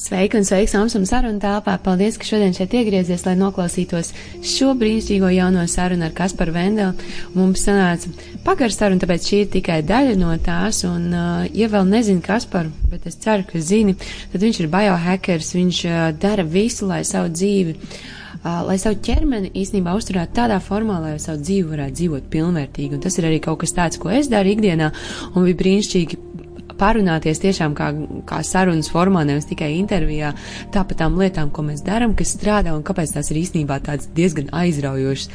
Sveiki un sveiks Amsam sarunu telpā. Paldies, ka šodien šeit iegriezies, lai noklausītos šo brīnišķīgo jauno sarunu ar Kasparu Vendelu. Mums sanāca pagara saruna, tāpēc šī ir tikai daļa no tās. Un, uh, ja vēl nezinu Kasparu, bet es ceru, ka zini, tad viņš ir biohackers, viņš uh, dara visu, lai savu dzīvi. Uh, lai savu ķermeni īstenībā uzturētu tādā formā, lai savu dzīvi varētu dzīvot pilnvērtīgi. Un tas ir arī kaut kas tāds, ko es daru ikdienā, un bija brīnišķīgi parunāties tiešām kā, kā sarunas formā, nevis tikai intervijā, tā par tām lietām, ko mēs darām, kas strādā un kāpēc tās ir īstenībā tādas diezgan aizraujošas.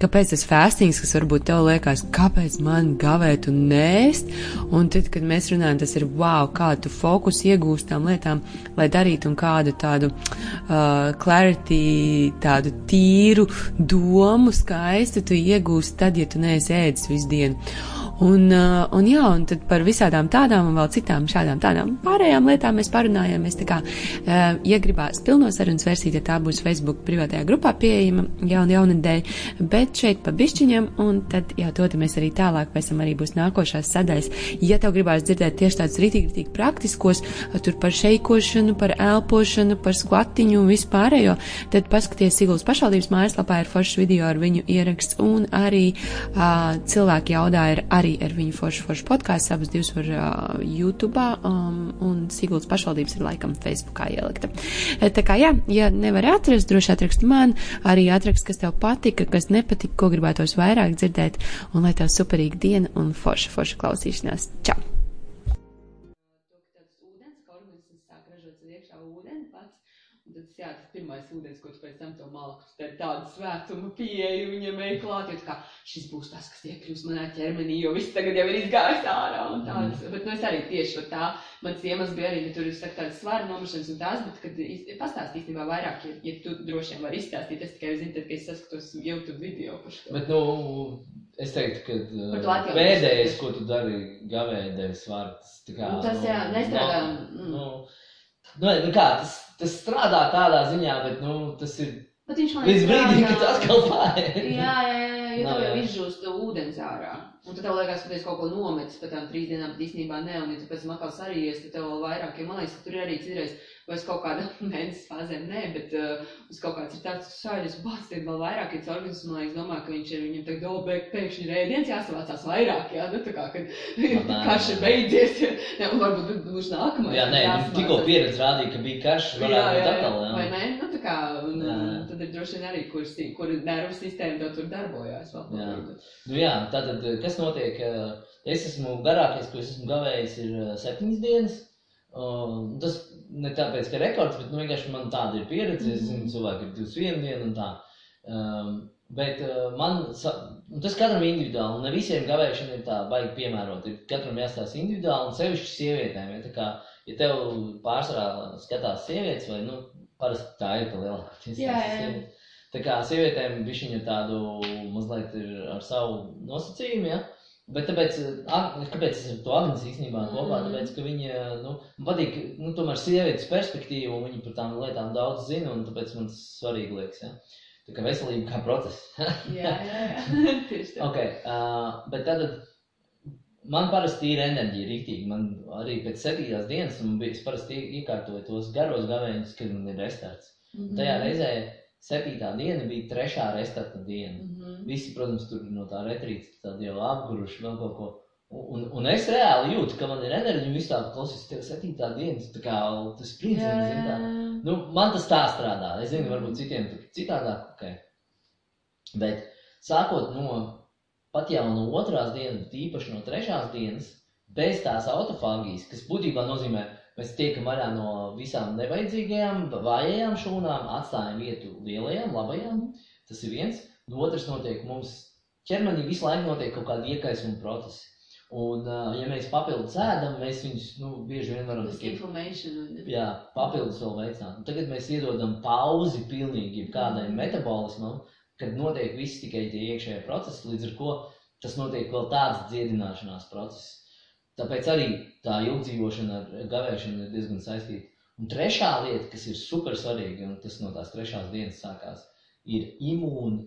Kāpēc tas fāstings, kas varbūt tev liekas, kāpēc man gavēt un nēst, un tad, kad mēs runājam, tas ir wow, kādu fokusu iegūst tām lietām, lai darītu un kādu tādu uh, clarity, tādu tīru domu skaistu tu iegūst tad, ja tu neesi ēdis visu dienu. Un, uh, un jā, un tad par visādām tādām un vēl citām šādām tādām pārējām lietām mēs parunājāmies. Tā kā, uh, ja gribās pilno sarunas versiju, tad tā būs Facebook privātajā grupā pieejama jauna jaunadēļ, bet šeit pa bišķiņam, un tad, jā, dodamies arī tālāk, pēc tam arī būs nākošās sadaļas. Ja tev gribās dzirdēt tieši tādus rītīgi, rītīgi praktiskos, tur par šeikošanu, par elpošanu, par skvatiņu un vispārējo, tad paskaties Siguldas pašvaldības mājaslapā ir foršs video ar viņu ieraksts, un arī uh, cilvēki jaudā ir arī arī ar viņu foršu, foršu podkāstu. Abas divas var uh, YouTube, um, un Siguldas pašvaldības ir laikam Facebookā ielikta. Tā kā, jā, ja nevar atrast, droši atrakst man, arī atrakst, kas tev patika, kas nepatika, ko gribētos vairāk dzirdēt, un lai tev superīga diena un forša, forša klausīšanās. Čau! Pirmais ūdens, ko tu pēc tam to malku, tad tāda svētuma pieeja viņam ej klāt, jo tā kā šis būs tas, kas iekļūs manā ķermenī, jo viss tagad jau ir izgājis ārā un tādas. Mm. Bet, nu, es arī tieši tā, mans iemesls bija arī, ka tur ir saka, tādas svara nomašanas un tās, bet, kad pastāst īstenībā vairāk, ja, ja tu droši vien vari izstāstīt, es tikai zinu, tad, ka es saskatos YouTube video par šo. Bet, nu, Es teiktu, ka uh, pēdējais, ko tu dari, gavēdēs vārds, tā kā... Nu, tas, jā, nestrādā. Nu, mm. nu, nu, nu, kā, tas, tas strādā tādā ziņā, bet nu, tas ir. Bet viņš man līdz brīdim, kad atkal pārējais. Jā, jā, jā, jo tev jau izžūst ūdens ārā. Un tad tev liekas, ka tu kaut ko nometis pēc tam trīs dienām, bet īstenībā ne, un ja tu pēc tam atkal sarījies, tad tev vēl vairāk, ja man liekas, ka tur ir arī citreiz vai uz kaut kāda mēnesis fāzēm, nē, bet uh, uz kaut kāds ir tāds sāļas bāts, tad vēl vairāk, ja organisms, man liekas, domā, ka viņš ir, viņam tagad dola pēkšņi rēdiens jāsavācās vairāk, jā, nu tā kā, kad karš ir beidzies, jā, un varbūt būs nākamais. Jā, nē, tikko pieredze rādīja, ka bija karš, varētu būt atkal, jā. Vai ne, nu tā kā, un, jā, jā. Tad ir droši vien arī, kur, kur nervu sistēma tev tur darbojās vēl. Jā. Nu jā, tātad, kas notiek, es esmu garākais, ko es esmu gavējis, ir septiņas dienas. Uh, tas ne tāpēc, ka rekords, bet nu, vienkārši man tāda ir pieredze. Mm -hmm. Es zinu, mhm. cilvēki ir 21 dienu un tā. Um, bet uh, man tas katram individuāli, ne visiem gavēšana ir tā baigi piemērot. Ir katram jāstāsta individuāli, un sevišķi sievietēm. Ja, kā, ja tev pārsvarā skatās sievietes, vai nu, parasti tā ir tā lielākā tiesība. Tā kā sievietēm bišķiņa tādu mazliet ir ar savu nosacījumu, ja? Bet tāpēc, kāpēc es to Agnēs īstenībā kopā? Mm. Tāpēc, ka viņa, nu, patīk, nu, tomēr sievietes perspektīva, un viņa par tām lietām daudz zina, un tāpēc man tas svarīgi liekas, ja? Tā kā veselība kā process. jā, jā, jā. Tieši tā. Okay, uh, bet tad man parasti ir enerģija rīktīgi. Man arī pēc septītās dienas, un es parasti iekārtoju tos garos gavēņus, kad man ir restarts. Mm -hmm. Tajā reizē septītā diena bija trešā restarta diena. Mm -hmm. Visi, protams, tur no tā retrīta jau apguruši vēl kaut ko. Un, un es reāli jūtu, ka man ir enerģija, un viss tā klausies, tev septītā diena, tā kā tas priecīgi, zin tā. Nu, man tas tā strādā. Es zinu, varbūt citiem tur citādāk, ok. Bet sākot no pat jau no otrās dienas, tīpaši no trešās dienas, bez tās autofāgijas, kas būtībā nozīmē, Mēs tiekam vaļā no visām nevajadzīgajām, vājajām šūnām, atstājam vietu lielajām, labajām. Tas ir viens. Un otrs notiek mums ķermenī visu laiku notiek kaut kāda iekaisuma procesa. Un, ja mēs papildus ēdam, mēs viņus nu, bieži vien varam tikai jā, papildus vēl veicināt. Un tagad mēs iedodam pauzi pilnīgi kādai mm. metabolismam, kad notiek viss tikai tie iekšējie procesi, līdz ar ko tas notiek vēl tāds dziedināšanās process. Tāpēc arī tā ilgdzīvošana ar gavēšanu ir diezgan saistīta. Un trešā lieta, kas ir super svarīga, un tas no tās trešās dienas sākās, ir imūna,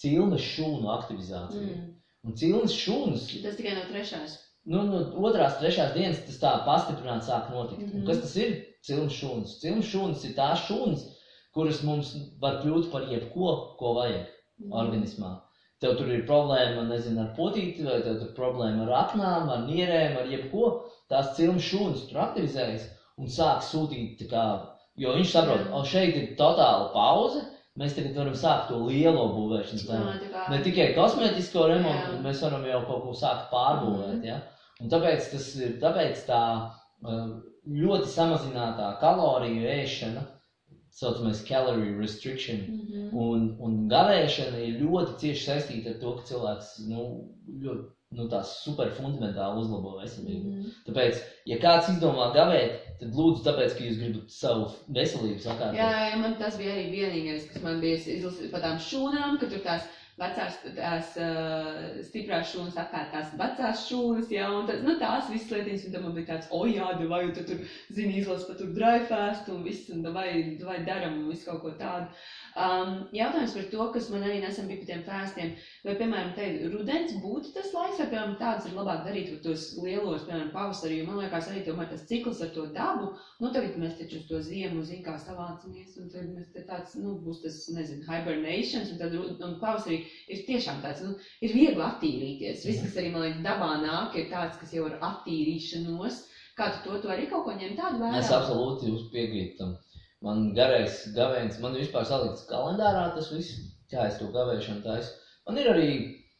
cilnes šūnu aktivizācija. Mm. Un cilnes šūnas. Tas tikai no trešās. nu, no otrās, trešās dienas tas tā pastiprināti sāk notikt. Mm Mhm. -hmm. Un kas tas ir? Cilmes šūnas. Cilmes šūnas ir tās šūnas, kuras mums var kļūt par jebko, ko vajag Mhm. organismā. Tev tur ir problēma, nezinu, ar potīti, vai tev tur problēma ar aknām, ar nierēm, ar jebko. Tās cilmes šūnas tur aktivizējas un sāk sūtīt, kā, jo viņš saprot, Jā. o šeit ir totāla pauze, mēs tagad varam sākt to lielo būvēšanas darbu. Ne tikai kosmētisko remontu, bet mēs varam jau kaut ko sākt pārbūvēt. Mhm. Ja? Un tāpēc tas ir tāpēc tā uh, ļoti samazinātā kaloriju ēšana, saucamais calorie restriction, Mhm. un, un gavēšana ir ļoti cieši saistīta ar to, ka cilvēks nu, ļoti nu, super fundamentāli uzlabo veselību. Mhm. Tāpēc, ja kāds izdomā gavēt, tad lūdzu, tāpēc, ka jūs gribat savu veselību sakārtot. Jā, jā, man tas bija arī vienīgais, kas man bija izlasīts par tām šūnām, ka tur tās vecās, tās uh, stiprās šūnas apkārt tās vecās šūnas, jā, un tas, nu, tās visas lietas, un tad man bija tāds, o jā, vai tu tur, zini, izlas par tur dry fast un viss, un vai, vai daram un visu kaut ko tādu. Um, jautājums par to, kas man arī nesen bija par tiem fāstiem, vai, piemēram, te rudens būtu tas laiks, vai, piemēram, tāds ir labāk darīt ar tos lielos, piemēram, pavasarī, jo man liekas arī tomēr tas cikls ar to dabu, nu, tagad mēs taču uz to ziemu, zin, kā savācamies, un tad mēs te tāds, nu, būs tas, nezinu, hibernations, un tad, un pavasarī ir tiešām tāds, nu, ir viegli attīrīties. Viss, kas arī, man liekas, dabā nāk, ir tāds, kas jau ir attīrīšanos. Kā tu to, tu arī kaut ko ņem tādu vērā? Es absolūti jums piekrītu tam. Man garais gavēns, man vispār salikts kalendārā tas viss, kā es to gavēšanu taisu. Man ir arī,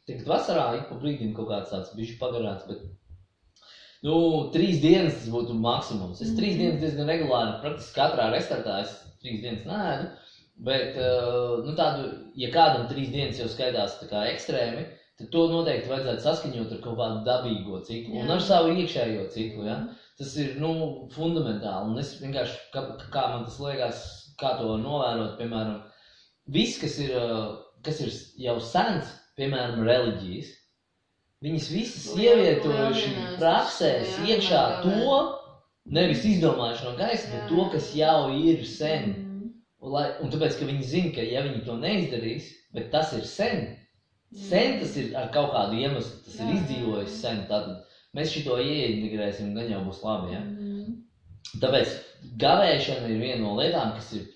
tagad vasarā ik pa brīdim kaut kāds tāds bišķi pagarāts, bet, nu, trīs dienas tas būtu maksimums. Es trīs Mhm. dienas diezgan regulāri, praktiski katrā restartā es trīs dienas nēdu, bet, uh, nu, tādu, ja kādam trīs dienas jau skaitās tā kā ekstrēmi, tad to noteikti vajadzētu saskaņot ar kaut kādu dabīgo ciklu un Jā. ar savu iekšējo ciklu, ja? Tas ir nu, fundamentāli. Un es vienkārši, kā, kā man tas liekas, kā to novērot, piemēram, viss, kas ir, ā, kas ir jau sens, piemēram, reliģijas, viņas visas Liela- ievietojuši lieldienās, praksēs jā, iekšā jā, to, nevis izdomājuši no gaisa, bet to, kas jau ir sen. Mhm. Un, lai, un tāpēc, ka viņi zina, ka ja viņi to neizdarīs, bet tas ir sen, sen tas ir ar kaut kādu iemeslu, tas Jā, ir izdzīvojis sen, tad mēs šito ieintegrēsim, gan jau būs labi. Ja? Mhm. Tāpēc gavēšana ir viena no lietām, kas ir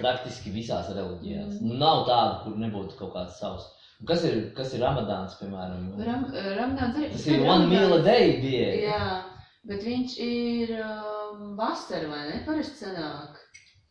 praktiski visās reliģijās. Mm. Nav tāda, kur nebūtu kaut kāds savs. Un kas ir, kas ir Ramadāns, piemēram? Ram, Ramadāns arī. Tas ir one meal a day diēta. Jā, bet viņš ir um, vasara, vai ne? Parasti sanāk.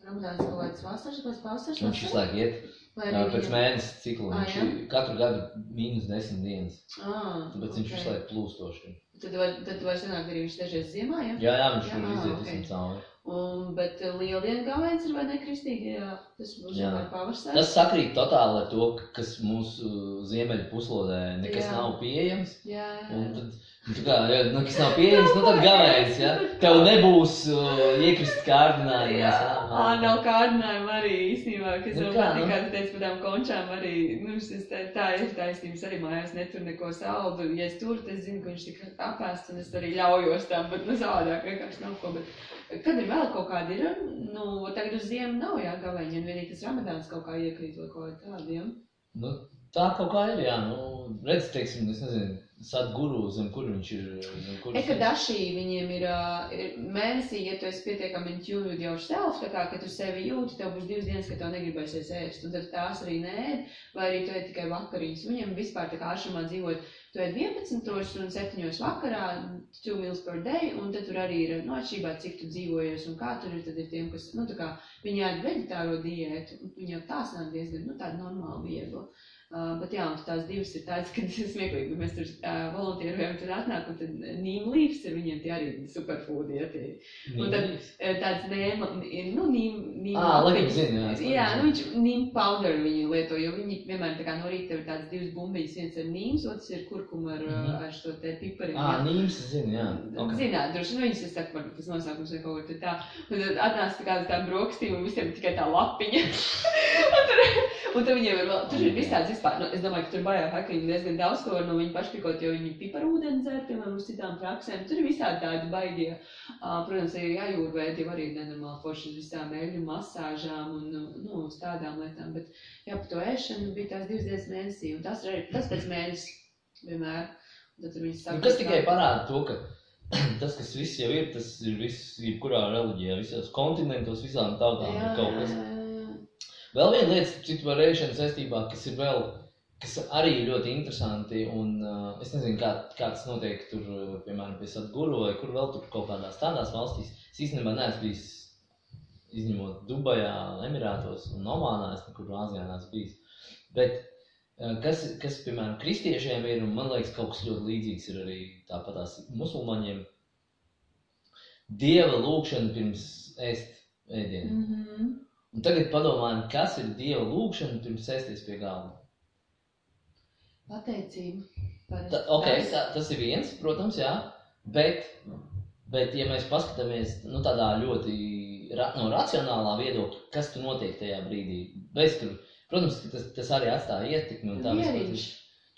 Ramadāns kaut kāds vasaras, kāds pavasaras. Viņš visu laiku iet Vai ā, arī pēc mēneša cikla. Viņš jā? ir katru gadu mīnus desmit dienas. Ah, Tāpēc viņš ok. visu laiku plūstoši. Tad var, tad var sanākt arī viņš dažreiz ziemā, ja? Jā, jā, viņš Jā, tur ā, iziet ok. visam cauri. Un, bet uh, lieldienu gavēns ir vai ne kristīgi, jā. Tas būs Jā. pavasarī. Tas sakrīt totāli ar to, kas mūsu ziemeļu puslodē nekas Jā. nav pieejams. Jā, jā. Un tad, tā kā, ja, nu, kas nav pieejams, nu, tad gavēs, ja? Tev nebūs uh, iekrist kārdinājumos. Jā, ā, nav kārdinājuma arī īstenībā, kas Nu kā, nu? kā tu teici par tām končām arī, nu, es tā, tā ir taisnības arī mājās, netur neko saldu, ja es turu, tad es zinu, ka viņš tik apēsts, un es arī ļaujos tam, bet, nu, savādāk vienkārši nav ko, bet kad ir vēl kaut kādi ir, nu, tagad uz ziemu nav jāgavēņi, un vienīgi tas ramadāns kaut kā iekrīt vai kaut tādiem. Nu, tā kaut kā ir, jā. Nu, redz, teiksim, es nezinu, Sadguru, zem kur viņš ir. Kur Ekadaši viņiem ir, ir mēnesī, ja tu esi pietiekami in tune with yourself, tā kā, ka tu sevi jūti, tev būs divas dienas, ka tev negribēsies ēst, un tad tās arī nē, vai arī tu ēd tikai vakariņas. Viņiem vispār tā kā āršamā dzīvot, tu ēd 11 un 7 vakarā, 2 meals per day, un tad tur arī ir, nu, atšķirībā, cik tu dzīvojies un kā tur ir, tad ir tiem, kas, nu, tā kā, viņi ēd veģetāro diētu, un viņi jau tās nāk diezgan, nu, tāda normāla viegla. Uh, bet jā, tās divas ir tādas, ka ir smieklīgi. Mēs tur uh, volontierojam, tad atnāk, un tad nīm līvs ir viņiem tie arī superfoodi. Ja, tie. Un tad tāds nēma, nu, nīm, nīm Ā, laikam lapiņas. zinu, jā, es Jā, nu viņš nīm powder viņi lieto, jo viņi vienmēr tā kā no rīta ir tādas divas bumbiņas, viens ir nīms, otrs ir kurkuma ar, mm. ar šo te pipariņu. Ā, nīms, es zinu, jā. Okay. Zināt, droši vien viņas, es saku, varbūt tas nosaukums vai kaut ko tur tā. Un tad atnāca tā kā uz tām brokastīm un visiem tikai tā lapiņa. un, tur, un tad viņiem ir vēl, tur ir viss tāds vispār, nu, es domāju, ka tur viņi diezgan daudz var no viņa pašpikot, jo viņi piparūdeni dzer, piemēram, uz citām praksēm. Tur ir visādi tādi baigie. Uh, protams, arī jājūrvēdi jau arī nenormāli forši uz visām eļļu masāžām un, nu, uz tādām lietām. Bet, jā, par to ēšanu bija tās divas dienas mēnesī, un tas ir arī, tas pēc mēnesis vienmēr. Tad tur viss Nu, sāk. kas tikai parāda to, ka tas, kas viss jau ir, tas ir viss, jebkurā reliģijā, visos kontinentos, visām tautām ir kaut kas. Vēl viena lieta, citu, par ēšanu saistībā, kas ir vēl, kas arī ļoti interesanti, un uh, es nezinu, kā, kā tas notiek tur, uh, piemēram, pie Sadguru vai kur vēl tur kaut kādās tādās valstīs. Es īstenībā neesmu bijis, izņemot Dubajā, Emirātos un Omānā, es nekur Āzijā neesmu bijis. Bet uh, kas, kas, piemēram, kristiešiem ir, un man liekas, kaut kas ļoti līdzīgs ir arī tāpatās musulmaņiem, Dieva lūkšana pirms ēst ēdienu. Mm -hmm. Un tagad padomājam, kas ir Dieva lūkšana pirms sēsties pie galda. Pateicība. Ta, okay, tā, tas ir viens, protams, jā, bet, bet ja mēs paskatāmies nu, tādā ļoti ra, no racionālā viedokļa, kas tur notiek tajā brīdī, bez tur, protams, tas, tas arī atstāja ietekmi un tā Mieriņš.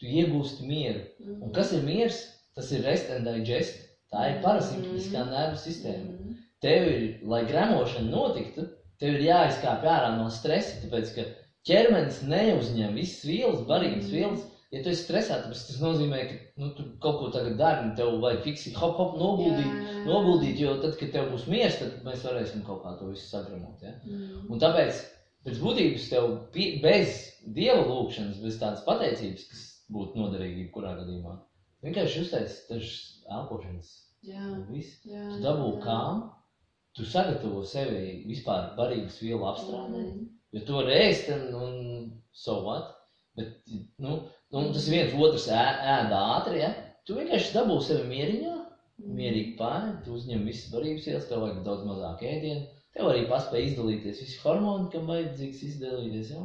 Tu iegūsti mieru. Mhm. Un kas ir miers? Tas ir rest and digest. Tā ir parasimpatiskā nervu sistēma. Mhm. tev ir, lai gremošana notiktu, tev ir jāizkāpj ārā no stresa, tāpēc ka ķermenis neuzņem visas vielas, barības Mhm. vielas. Ja tu esi stresā, tad tas nozīmē, ka nu, tu kaut ko tagad dari, un tev vajag fiksīt, hop, hop, noguldīt, Jā. noguldīt, jo tad, kad tev būs miers, tad mēs varēsim kaut kā to visu sagremot. Ja? Mhm. Un tāpēc, pēc būtības, tev bez dieva lūgšanas, bez tādas pateicības, kas būtu noderīga jebkurā gadījumā, vienkārši uztaisīt dažas elpošanas Jā. viss. Jā. Tu dabū kām, tu sagatavo sevi vispār barības vielu apstrādē, Mhm. jo to reizt un, un so what. Bet, nu, nu, tas viens otrs ē, ēda ātri, ja? Tu vienkārši dabū sevi mieriņā, Mhm. mierīgi pāri, tu uzņem visas barības vielas, tev vajag daudz mazāk ēdienu. Tev arī paspēja izdalīties visi hormoni, kam vajadzīgs izdalīties. Ja?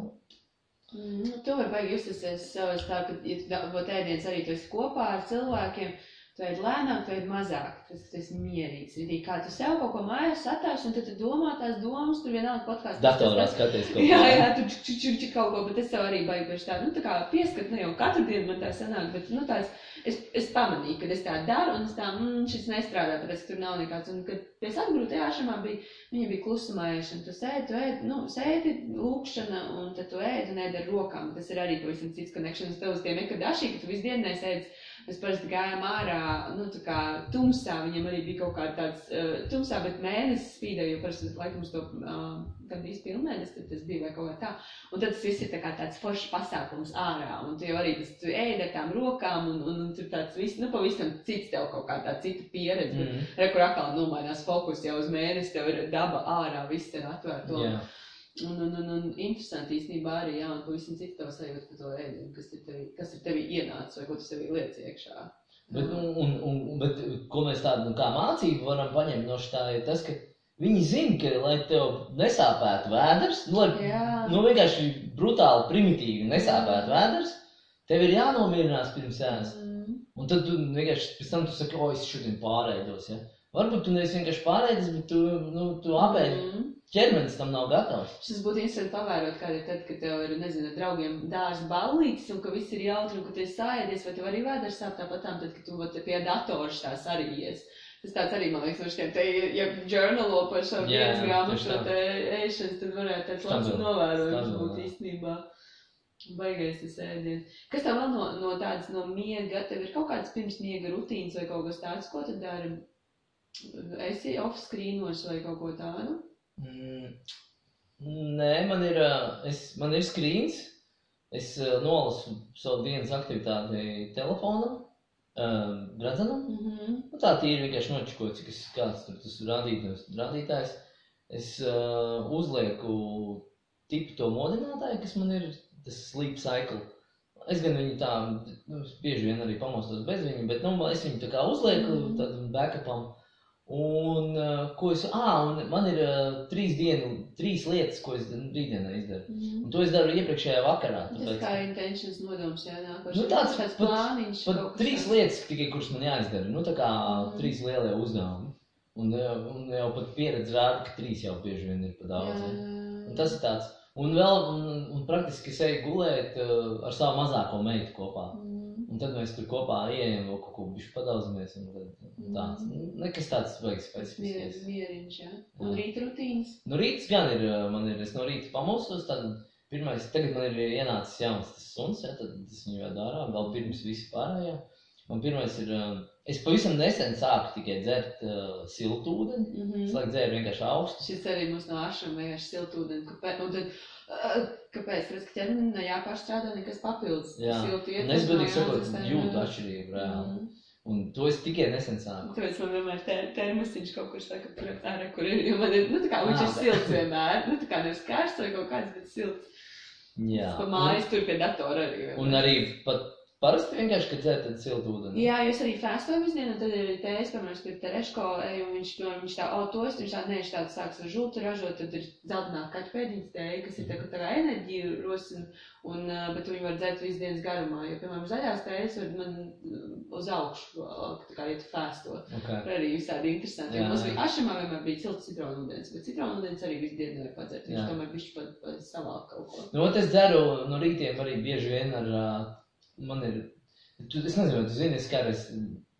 Mm, tu vari baigi justies savas tā, ka, ja tu dabūtu ēdienas arī tu esi kopā ar cilvēkiem, tu ēd lēnāk, tu ēd mazāk. Tas, tas esi mierīgs. Rītī, kā tu sev kaut ko mājās atāš, un tad tu domā tās domas, tur vienalga podkāsts. Datorā skaties kaut Jā, ko. jā, čik, čik, čik kaut ko, bet es sev arī bieži tādu, nu, tā kā pieskat, ne jau katru dienu man tā sanāk, bet, nu, tāds, es, es pamanīju, kad es tā daru, un es tā, mm, šis nestrādā, tāpēc, tur nav nekāds, un, kad pie atgrūta ēšanā bija, viņa bija klusumā ēšana, tu sēdi, tu ēdi, nu, sēdi, lūkšana, un tad tu ēdi un ēdi ar rokām, tas ir arī pavisam cits connections, tev uz tiem ekadašī, ka tu visu dienu nesēdi, Mēs parasti gājām ārā, nu, tā kā tumsā, viņam arī bija kaut kā tāds uh, tumsā, bet mēnesis spīdēja, jo parasti laikam uz to uh, gandrīz pilnmēnesis, tad tas bija vai kaut kā tā. Un tad tas viss ir tā kā tāds foršs pasākums ārā, un tu jau arī tas tu ēd ar tām rokām, un, un, un tur tāds viss, nu, pavisam cits tev kaut kā tā cita pieredze. Mm. Mm. Re, kur atkal nomainās fokus jau uz mēnesi, tev ir daba ārā, viss ir atvērto. Jā. Un, un, un, un interesanti īstenībā arī, jā, un pavisam cita tava sajūta par to ēdienu, kas ir tevi, kas ir tevi ienācis vai ko tu sevī liec iekšā. Bet, un, un, un, bet, ko mēs tādu nu, kā mācību varam paņemt no šī, ir tas, ka viņi zina, ka, lai tev nesāpētu vēders, nu, lai Jā. nu, vienkārši brutāli, primitīvi nesāpētu vēders, tev ir jānomierinās pirms ēst. Mm. Un tad tu vienkārši pēc tam tu saki, o, es šodien pārēdos. Ja? Varbūt tu neesi vienkārši pārēdis, bet tu, nu, tu apēdi. Mm. Ķermenis tam nav gatavs. Šis būtu interesanti pavērot, kāda ir tad, kad tev ir, nezinu, draugiem dārza ballītes, un ka viss ir jautri, un ka tu esi sāēdies, vai tev arī vēders sāp tāpat tam, tad, kad tu vat, pie datora tās arī ies. Tas tāds arī, man liekas, no šiem te, ja žurnālo par šo dienas grāmatu, te ēšanas, tad varētu tāds labs novērojums būt īstenībā. Baigais tas ēdiens. Kas tev vēl no, no tādas no miega, tev ir kaut kāds pirms miega rutīns vai kaut kas tāds, ko tu dari? Esi off-screenos vai kaut ko tādu? Mm, nē, man ir, es, man ir screens. Es nolasu savu dienas aktivitāti telefonam, um, redzenam. Mm -hmm. Nu, tā ir vienkārši nočukot, cik es kāds tur tas rādītājs. rādītājs. Es uh, uzlieku tipu to modinātāju, kas man ir tas sleep cycle. Es gan viņu tā, nu, bieži vien arī pamostos bez viņa, bet nu, es viņu tā kā uzlieku Mhm. tādam backupam. Un, uh, ko es, ah, un man ir uh, trīs dienu, trīs lietas, ko es rītdienā izdaru. Mm -hmm. Un to es daru iepriekšējā vakarā. Tas tāpēc- kā intentions nodoms, jā, nākošais. Nu, tāds tāds pat- plāniņš. Pat trīs lietas, tikai kuras man jāizdara. Nu, tā kā Mhm. trīs lielie uzdevumi. Un, eh, un jau pat pieredze rāda, ka trīs jau bieži vien ir par daudz. Jā, Ja? jā, Un jā. tas ir tāds. Un vēl, un, un praktiski es eju gulēt uh, ar savu mazāko meitu kopā. Mm. Un tad mēs tur kopā ieejam, vēl kaut ko bišķi padauzamies. Un tad tāds, Mhm. nekas tāds baigs specifisks. mieriņš, jā. Un Jā. rīt rutīnas. Nu, rīts gan ir, man ir, es no rīta pamostos, tad pirmais, tagad man ir ienācis jauns tas suns, ja, tad es viņu vedu ārā, vēl pirms visi pārējie. Man pirmais ir, es pavisam nesen sāku tikai dzert uh, siltu ūdeni. Mm -hmm. Es laikam dzēru vienkārši augstu. Šis arī mums no ašām vienkārši siltūdeni. Un tad, uh, kāpēc? Tāpēc, ka ķermenim jāpārstrādā nekas papildus. Jā. Es godīgi sakot, jūtu atšķirību reāli. Mhm. Un to es tikai nesen sāku. Tāpēc man vienmēr te, termosiņš kaut kur saka, kur ārā, kur ir, jo man ir, nu tā kā viņš ir tā. silts vienmēr, nu tā kā nevis karsts vai kaut kāds, bet silts. Jā. Pa mājas tur pie datora arī. Un, un arī pat parasti vienkārši, kad dzēr tad siltu ūdeni. Jā, jūs arī fēstojat visu un tad ir tējas, piemēram, pie Tereško, un viņš, to, viņš tā, o, to es, viņš tā, nē, viņš tāds sāks ar žultu ražot, tad ir zeltainā kaķpēdiņas tēja, kas ir tā, tā kā enerģija rosina, un, bet viņu var dzert visu dienas garumā, jo, piemēram, zaļās tējas var man uz augšu, tā kā, ja tu fēsto. Okay. Tur arī visādi interesanti. Jā, mums bija ašamā vienmēr bija cilts citronu ūdens, bet citronu ūdens arī visu dienu nevar padzert. Viņš tomēr bišķi pa, pa savā kaut ko. Nu, ot, es dzeru no rītiem arī bieži vien ar, ā, man ir, tu, es nezinu, tu zini, es kādreiz,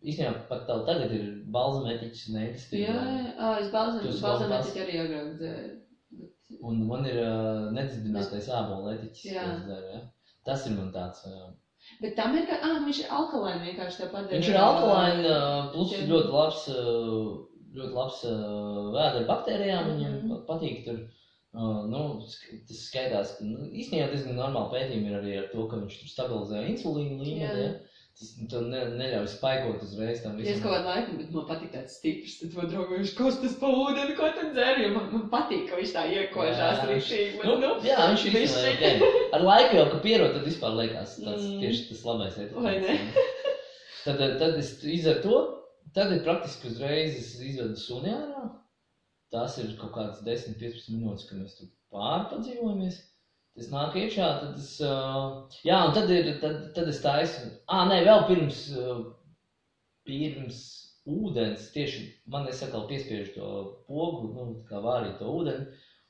īstenībā pat tev tagad ir balzametiķis un ētistība. Jā, jā, ā, es balzam, Tu esi balzam balzam- arī agrāk dzēru. Bet- Un man ir uh, nedzirdinātais ābola etiķis, Jā. ko es daru, ja? Tas ir man tāds. Uh, Bet tam ir, ka, ah, viņš ir alkalēni vienkārši tāpat. viņš ir alkalēni, uh, plus jā. ļoti labs, uh, ļoti labs vēdera baktērijām. Viņam Mhm. pat patīk tur. Uh, nu, sk- tas skaitās, ka nu, īstenībā diezgan normāli pētījumi ir arī ar to, ka viņš tur stabilizē insulīnu līmeni. Ja? Tas tev ne, neļauj spaikot uzreiz tam Ja es visam. kaut kādu laiku, bet man patīk tāds stiprs, tad man draugi viņš kostas pa ūdeni, ko tad dzer, jo man, man patīk, ka viņš tā iekožās rīšīgi. Nu, nu, jā, viņš ir bišķi. īstenībā ok. Ar laiku jau, ka pierod, tad vispār liekas tas Mm. tieši tas labais etiķis. Vai ne? Tad, tad es izdaru to, tad ir praktiski uzreiz es izvedu suni ārā. Tās ir kaut kādas 10-15 minūtes, kad mēs tur pārpadzīvojamies. Tas nāk iekšā, tad es, uh, jā, un tad ir, tad, tad es taisu, ā, nē, vēl pirms, uh, pirms ūdens, tieši man es atkal piespiežu to pogu, nu, kā vārīt to ūdeni,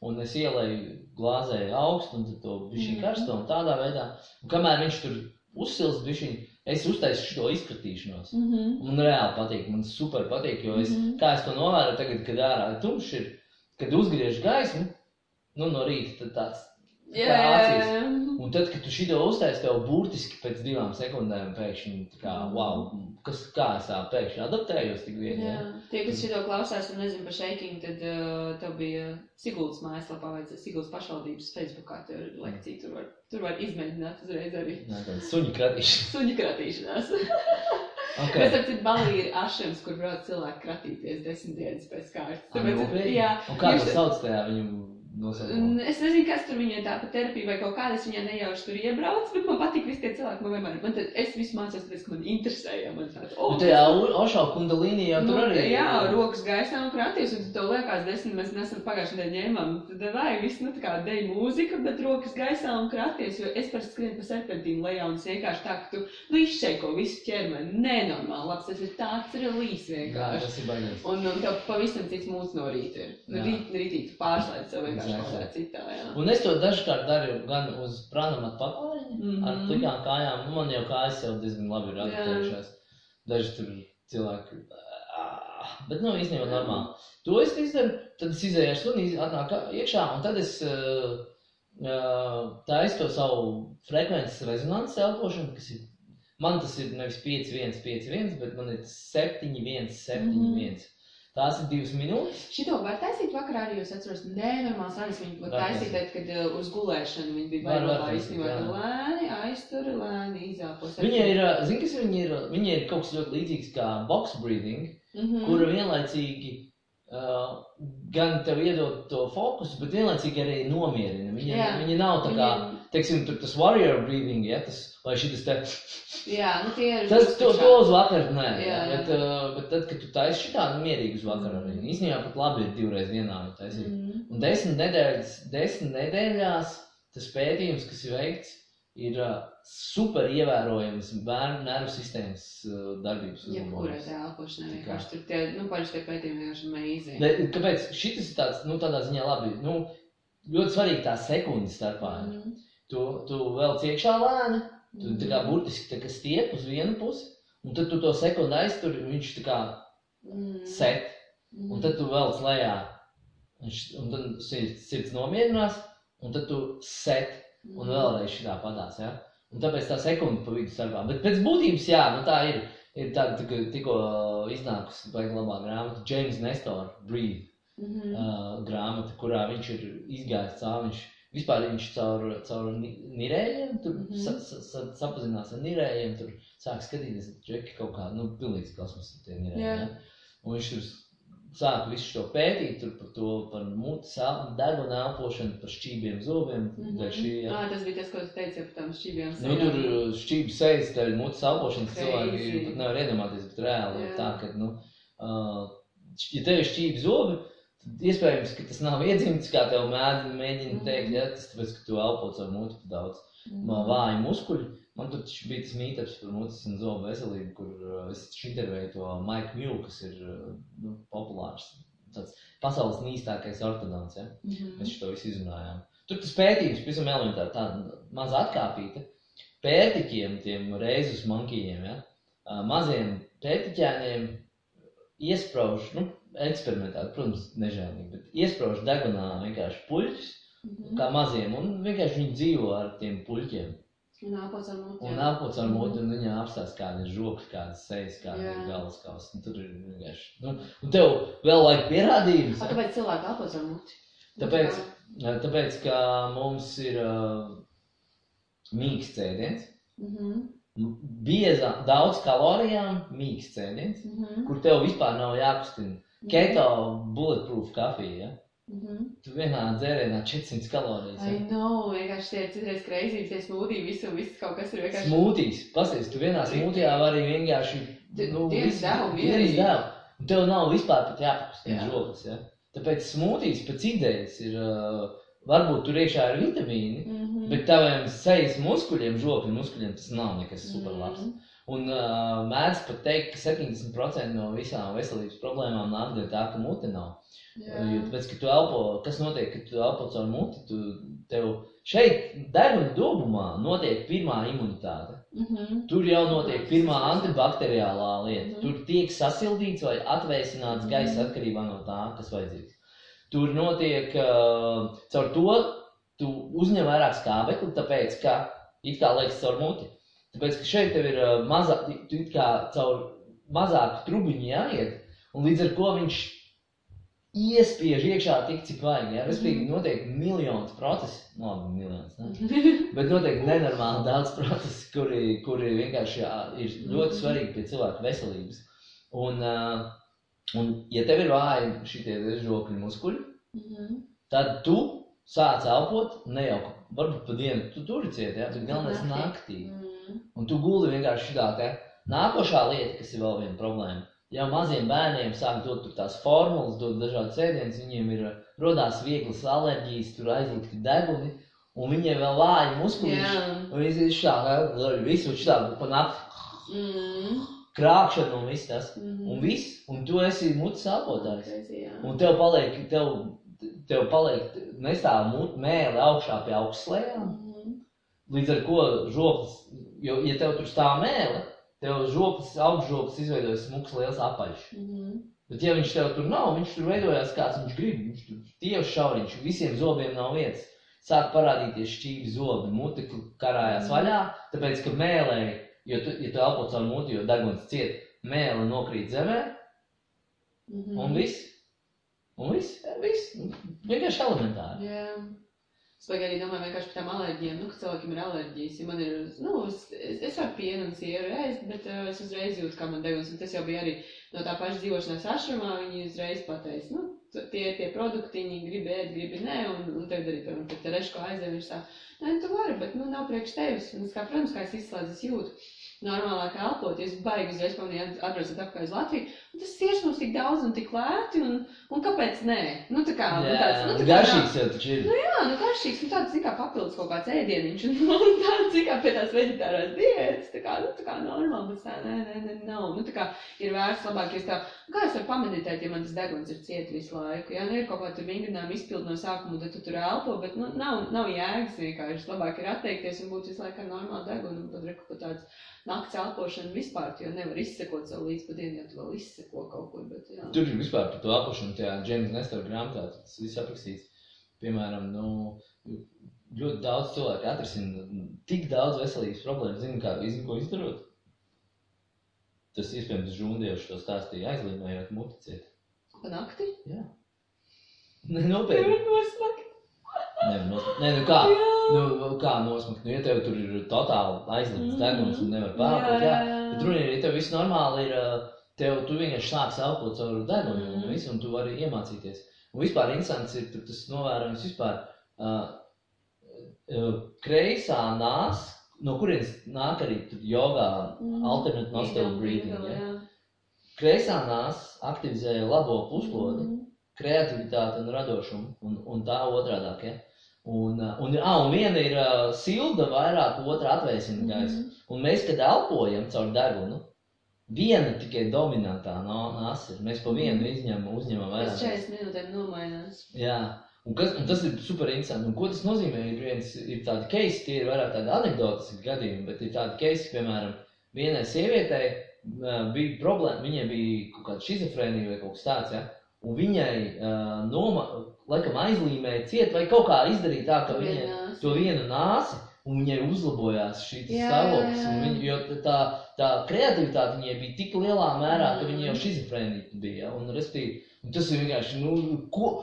un es ielēju glāzē augstu, un tad to bišķiņ Mhm. karsto, un tādā veidā, un kamēr viņš tur uzsils bišķiņ, es uztaisu šo izkratīšanos. Mhm. Man reāli patīk, man super patīk, jo es, Mhm. kā es to novēroju tagad, kad ārā ir tumšs, ir, kad uzgriež gaismu, nu, no rīta, tad tāds, Jā, jā, jā, acīs. jā. un tad, kad tu šito uztaisi, tev burtiski pēc divām sekundēm pēkšņi, kā, wow, kas, kā es tā pēkšņi adaptējos tik viegli, Jā, ja? tie, kas šito klausās un nezinu par shaking, tad uh, tev bija Siguldas mājaslapā vai Siguldas pašvaldības Facebookā, tur ir lekcija, tur var, tur var izmēģināt uzreiz arī Nā, tāda suņu kratīšana. suņu kratīšanās. Okay. Bet, citu, Balī ir ašams, kur brauc cilvēki kratīties desmit dienas pēc kārtas. Tāpēc, jā, Un kā viņš- to sauc tajā viņu nosaukumā? Un Es nezinu, kas tur viņai tā pa terapija vai kaut kāda, es viņai nejauši tur iebraucu, bet man patīk visi tie cilvēki, man vienmēr, man tad, es visu mācos, tāpēc, ka man interesēja, man tāds, o, Un tajā Ošā kundalīnī jau Nu, tur arī. jā, rokas gaisā un kraties, un tev liekas, desmit mēs nesam pagājušajā nedēļā ņēmām. Tad vajag visu, nu, tā kā deju mūzika, bet rokas gaisā un kraties, jo es parasti skrienu pa serpentīnu lejā un es vienkārši tā, ka tu, nu, izšeiko visu ķermeni. Nenormāli, labs, tas ir tāds relīs Jā, vienkārši. tas ir baigās. Un, un tev pavisam cits mūds no rīta ir. Nu, Jā. rīt, rītī tu pārslēdz sev vienkārši Kā citā. Un es to dažkārt daru gan uz prānamatu pakāpienu, Mhm. ar plikām kājām. Nu, man jau kājas jau diezgan labi ir adaptējušās. Daži tur cilvēki. Bet, nu, īstenībā normāli. To es izdaru, tad es izēju ar suni, atnāk iekšā, un tad es uh, taisu to savu frekvences rezonanses elpošanu, kas ir. Man tas ir nevis 5, 1, 5, 1, bet man ir 7, 1, 7, Mhm. 1. Tās ir divas minūtes. Šito var taisīt vakarā arī, jo es atceros, nenormāls viņu var Var taisīt, tad, kad uh, uz gulēšanu viņi bija taisīt, īstenībā. Lēni aiztur, lēni izāpos. Viņa ir, ā, zini, kas viņa ir? Viņa ir kaut kas ļoti līdzīgs kā box breathing, Mm -hmm. kura vienlaicīgi uh, gan tev iedod to fokusu, bet vienlaicīgi arī nomierina. Viņa, viņa nav tā kā, teiksim, tas warrior breathing, ja, tas, vai šis te, Jā, nu tie ir. tas, to, to uz vakaru, nē, Jā, jā, bet, uh, bet tad, kad tu taisi šitā, nu, mierīgi uz vakaru arī. Īstenībā pat labi ir divreiz dienā viņa taisīt. Mm. Un desmit nedēļas, desmit nedēļās tas pētījums, kas ir veikts, ir uh, super ievērojams bērnu nervu sistēmas uh, darbības Jebkurai uzlabojums. tā elpošanai Tā kā. vienkārši tur tie, nu, paši tie pētījumi vienkārši amazing. Ne, Kāpēc šis ir tāds, nu, tādā ziņā labi, nu, ļoti svarīgi tā sekundes starpā. Mm. Tu, tu vēl ciekšā lēni, tu tā kā Mhm. burtiski tā kā stiep uz vienu pusi, un tad tu to sekundi aizturi, un viņš tā kā Mm. set, Mm. un tad tu vēl Viņš- un tad sirds, sirds nomierinās, un tad tu set, un Mm. vēlreiz šitā padās, ja? Un tāpēc tā sekunde pa vidu starpā. Bet pēc būtības, jā, nu tā ir. Ir tāda tā, tikko iznākusi baigta labā grāmata, James Nestor, Breathe Mm uh, -hmm. grāmata, kurā viņš ir izgājis cauri. Viņš, vispār viņš caur, caur ni- nirējiem, tur mm. -hmm. sa, sa, sa, sapazinās ar nirējiem, tur sāk skatīties, džeki kaut kā, nu, pilnīgs kosmos tie nirēji. Jā. Ja? Un viņš tur sāk visu šo pētīt, tur par to, par mutes, deguna elpošanu, par šķībiem zobiem, mm. -hmm. šī, ja. Ah, tas bija tas, ko es teicu par tām šķībām. Nu, tur uh, šķīvi sejas, dēļ mutes elpošanas Crazy. cilvēki pat nevar iedomāties, bet reāli ir Jā. tā, ka, nu, uh, ja tev ir šķīvi zobi, iespējams, ka tas nav iedzimts, kā tev mēdz, mēģina Mhm. teikt, ja, tas tāpēc, ka tu elpo caur muti pa daudz mm. vāji muskuļi. Man tur bija tas mītāps par mutes un zobu veselību, kur uh, es intervēju to Maiku Mju, kas ir uh, nu, populārs, tāds pasaules nīstākais ortodons, ja. Mhm. Mēs to visu izrunājām. Tur tas pētījums, pavisam elementāri, tāda maza atkāpīta. Pērtiķiem, tiem reizus mankījiem, ja, ā, maziem pērtiķēniem iesprauž, nu, eksperimentāli, protams, nežēlīgi, bet iesprauž degunā vienkārši puļķus, Mhm. kā maziem, un vienkārši viņi dzīvo ar tiem puļķiem. Un apels ar muti. Un nākot ar muti, un viņa apstāsta, kāda ir žoka, kādas sejas, kāda ir galvaskausa. Un Tur ir vienkārši, nu, un tev vēl vajag pierādījumus. A, Kāpēc cilvēki apels ar muti? Tāpēc, tāpēc ka mums ir uh, mīksts cēdiens, Mhm. bieza, daudz kalorijām, mīksts cēdiens, Mhm. kur tev vispār nav jākustina. Keto bulletproof kafija, ja? Mhm. tu vienā dzērienā 400 kalorijas. I Ja? know, vienkārši tie ir citreiz kreizības, tie smūdī, visu, viss kaut kas ir vienkārši. Smūtīs, pasies, tu vienā smūtijā vari vienkārši, nu, dienas visu- devu mierīgi. devu. Un tev nav vispār pat jāpakustina Jā. žogas, ja? Tāpēc smūtīs pēc idejas ir, uh, varbūt tur iekšā ir vitamīni, Mhm. Bet taviem sejas muskuļiem, žokļu muskuļiem tas nav nekas superlabs. Mhm. Un uh, mēdz pat teikt, ka 70% no visām veselības problēmām nāk dēļ tā, ka mute nav. Jā. Jo tāpēc, ka tu elpo, kas notiek, kad tu elpo caur muti, tu, tev šeit deguna dobumā notiek pirmā imunitāte. Mhm. Tur jau notiek pirmā antibakteriālā lieta. Mhm. Tur tiek sasildīts vai atvēsināts Mhm. gaiss atkarībā no tā, kas vajadzīgs. Tur notiek, uh, caur to tu uzņem vairāk skābekli, tāpēc, ka it kā liekas caur muti. Tāpēc, ka šeit tev ir mazā, tu it kā caur mazāku trubiņu jāiet, un līdz ar to viņš iespiež iekšā tik, cik vajag. Ja? Respektīvi, notiek miljonus procesu, no labi, miljonus, ne? Bet noteikti nenormāli daudz procesu, kuri, kuri vienkārši jā, ir ļoti Mhm. svarīgi pie cilvēka veselības. Un, uh, un ja tev ir vāji šie žokļi muskuļi, Mhm. tad tu sāc elpot nejauku. Varbūt pa dienu tu tur cieti, ja? bet galvenais Naktī. naktī. Mhm. Un tu guli vienkārši šitā te. Nākošā lieta, kas ir vēl viena problēma. Jau maziem bērniem sāk dot tur tās formulas, dot dažādas ēdienas, viņiem ir rodās vieglas alerģijas, tur aizlikti deguni, un viņiem vēl vāji muskuļi. Jā. Un viņš ir šādi, visu šādi pa nakti Mhm. krāpšana un viss tas. Mhm. Un viss, un tu esi mutes elpotājs. Un tev paliek, tev, tev paliek nestāv mut, mēle augšā pie augstslējām. Mhm. Līdz ar ko žoklis, jo, ja tev tur stāv mēle, tev žoklis, augšžoklis izveidojas smuks liels apaļš. Mhm. Bet ja viņš tev tur nav, viņš tur veidojās kāds viņš grib, viņš tur tieši šauriņš, visiem zobiem nav vietas. Sāk parādīties šķīvi zobi, mute karājās vaļā, tāpēc, ka mēlē, jo tu, ja tu elpo caur muti, jo deguns ciet, mēle nokrīt zemē, Mhm. un viss. Un viss, viss. Vienkārši elementāri. Jā. Es arī domāju vienkārši par tām alerģijām, nu, ka cilvēkiem ir alerģijas. Ja man ir, nu, es, es, es varu pienu un sieru ēst, bet uh, es uzreiz jūtu, kā man deguns. Un tas jau bija arī no tā paša dzīvošanās ašrumā. Viņi uzreiz pateica, nu, tie ir tie produkti, viņi grib ēst, gribi nē, un, un tagad arī, piemēram, kad tereško aizdev, viņš tā, nē, tu vari, bet, nu, nav priekš tevis. Un es kā, protams, kā es izslēdzu, es jūtu normālāk elpot, ja es baigi uzreiz pamanīju atbraucot atpakaļ uz Latviju. Un tas tieši mums tik daudz un tik lēti, un, un kāpēc nē? Nu, tā kā, nu, tāds, nu, tā garšīgs jau taču ir. Jā, nu garšīgs, nu tāds, kā papildus kaut kāds ēdieniņš, un nu, tāds, kā pie tās veģetārās diētas, tā kā, nu, tā kā normāli, bet tā, nē, nē, nē, nav. Nu, tā kā ir vērts labāk, ja es tā, kā es varu pameditēt, ja man tas deguns ir ciet visu laiku, ja, nu, ir kaut kā tur vingrinājumi izpild no sākuma, tad tu tur elpo, bet, nu, nav, nav jēgas vienkārši, labāk ir atteikties un būt visu laiku ar normālu degunu, un tad reku pat tāds nakts elpošana vispār, jo nevar izsekot savu līdz pa dienu, ja tu vēl izseko kaut kur, bet, jā. Tur ir vispār par to apakšanu, tajā Džeims Nestora grāmatā, tas viss aprakstīts. Piemēram, nu, ļoti daudz cilvēku atrisina tik daudz veselības problēmu, zinu, kā, zinu, ko izdarot. tas iespējams žūndieši to stāstīja aizlīmējot muticiet. Pa nakti? Jā. Ne, nopietni. Nevar nosmakt. Nevar nosmakt. Nē, nu kā? Jā. Nu, kā nosmakt? Nu, ja tev tur ir totāli Mhm. deguns un nevar pārbūt, jā. Bet runa ir, ja tev viss normāli ir, ā, tev tu vienkārši sāks elpot caur degunu un Mhm. visu, un tu vari iemācīties. Un vispār interesants ir tas novērojums vispār. Uh, kreisā nās, no kurienes nāk arī jogā Mhm. alternate nostril breathing. ego, Ja? jā. Kreisā nās aktivizē labo puslodi, Mhm. kreativitāti un radošumu, un, un tā otrādāk. Ja? Un, un, ah, un viena ir uh, silda, vairāk otra atvēsina gaisu. Mhm. Un mēs, kad elpojam caur degunu, viena tikai dominantā no nāsa ir. Mēs pa vienu izņemam, uzņemam vairāk. 40 minūtēm nomainās. Jā, un, kas, un tas ir super interesanti. Un ko tas nozīmē? Ir, viens, ir tādi keisi, tie ir vairāk tādi anekdotiski gadījumi, bet ir tādi keisi, piemēram, vienai sievietei bija problēma, viņai bija kaut kāda šizofrēnija vai kaut kas tāds, ja? un viņai uh, noma, laikam aizlīmēja ciet vai kaut kā izdarīja tā, ka viņai to vienu nāsi, un viņai uzlabojās šī stāvoklis. Viņa, jo tā, tā kreativitāte viņai bija tik lielā mērā, ka viņa jau šizofrēnija bija. Ja? Un, restīvi, un tas ir vienkārši, nu, ko,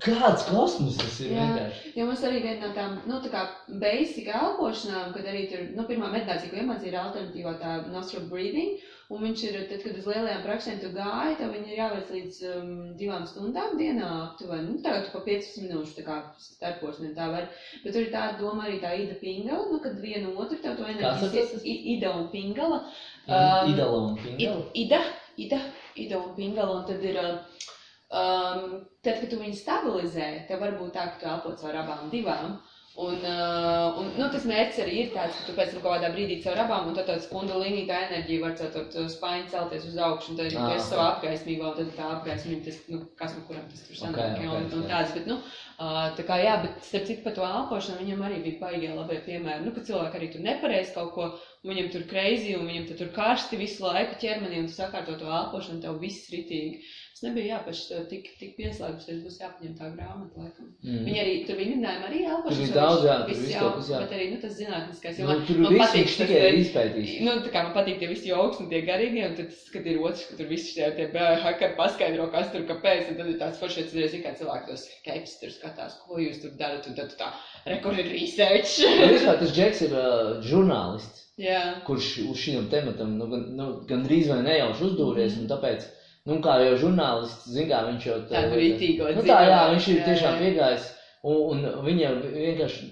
kāds kosmos tas ir Jā. vienkārši. Jo mums arī viena no tām, nu, tā kā basic elpošanām, kad arī tur, nu, pirmā meditācija, ko iemācīja, ir alternatīvā tā nostril breathing, un viņš ir, tad, kad uz lielajām praksēm tu gāji, tev viņi ir jāveic līdz um, divām stundām dienā aptuveni, nu, tagad pa 15 minūšu, tā kā starposmiem tā var, bet tur ir tāda doma arī tā ida pingala, nu, kad vienu otru tev to enerģijas, ida un pingala, Um, Um, Idala un Pingala. Ida, Ida, Ida un Pingala, un tad ir, um, tad, kad tu viņu stabilizē, tev var būt tā, ka tu elpo caur abām divām. Un, uh, un nu, tas mērķis arī ir tāds, ka tu pēc tam kaut kādā brīdī caur abām, un tad tāds kundalīnī tā enerģija var caur to spaiņu celties uz augšu, un tad Ah, tu esi ok. savā apgaismībā, un tad tā apgaismība, tas, nu, kas no kuram tas tur sanāk, ja, ok, un, un tāds, bet, nu, uh, tā kā, jā, bet starp citu par to elpošanu viņam arī bija baigie labie piemēri, nu, ka cilvēki arī tur nepareiz kaut ko, viņam tur kreizi, un viņam tur karsti visu laiku ķermenī, un tu sakārto to elpošanu, tev viss ritīgi. Es nebiju jāpaši to tik, tik pieslēgusies, būs jāpaņem tā grāmata, laikam. Mm. Viņi arī, tur vingrinājumu arī elpošanu. bija daudz, jā, tur viss jau, jā. bet arī, nu, tas zinātniskais, jo Nu, man, tur man patīk tas, tikai eh, izpētīs. Nu, tā kā man patīk tie visi joks un tie garīgie, un tad, kad ir otrs, ka tur viss šie tie bēhakari paskaidro, kas tur kāpēc, un tad ir tāds foršs, ka kā cilvēki tos keps tur skatās, ko jūs tur darat, un tad tā record research. Vispār tas Džeks ir uh, žurnālists. Jā. kurš uz šiem tematam nu, gan, nu, gandrīz vai nejauši uzdūries. Mm. Tāpēc, nu, kā jau žurnālists, zina, viņš jau Tādu rītīgo Nu, tā, jā, viņš ir Jā, tiešām jā. piegājis. Un, un viņa vienkārši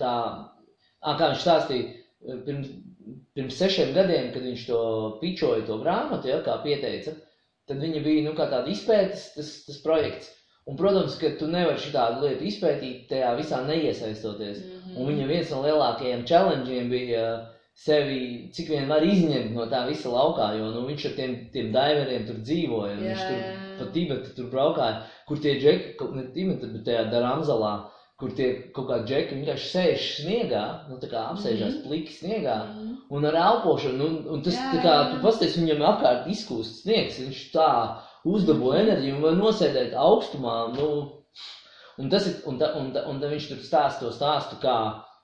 tā, ā, kā viņš stāstīja, pirms, pirms sešiem gadiem, kad viņš to pičoja, to grāmatu, ja, kā pieteica, tad viņa bija nu, tāda izpētes tas, tas projekts. Un, protams, ka tu nevari šādu lietu izpētīt, tajā visā neiesaistoties. Mhm. Un viņa viens no lielākajiem challengeiem bija uh, sevi, cik vien var izņemt no tā visa laukā, jo nu, viņš ar tiem, tiem diveriem tur dzīvoja. Jā, Viņš tur jā, pa Tibetu tur braukāja, kur tie džeki, ne Tibeta, bet tajā Daramzalā, kur tie kaut kādi džeki vienkārši sēž sniegā, nu tā kā apsēžās Mhm. pliki sniegā. Mhm. Un ar elpošanu, un, un tas Jā, tā kā, tu pasties, viņam apkārt izkūst sniegs, viņš tā uzdabo enerģiju un var nosēdēt augstumā, nu, un tas ir, un, ta, un, ta, un ta viņš tur stāsta to stāstu, kā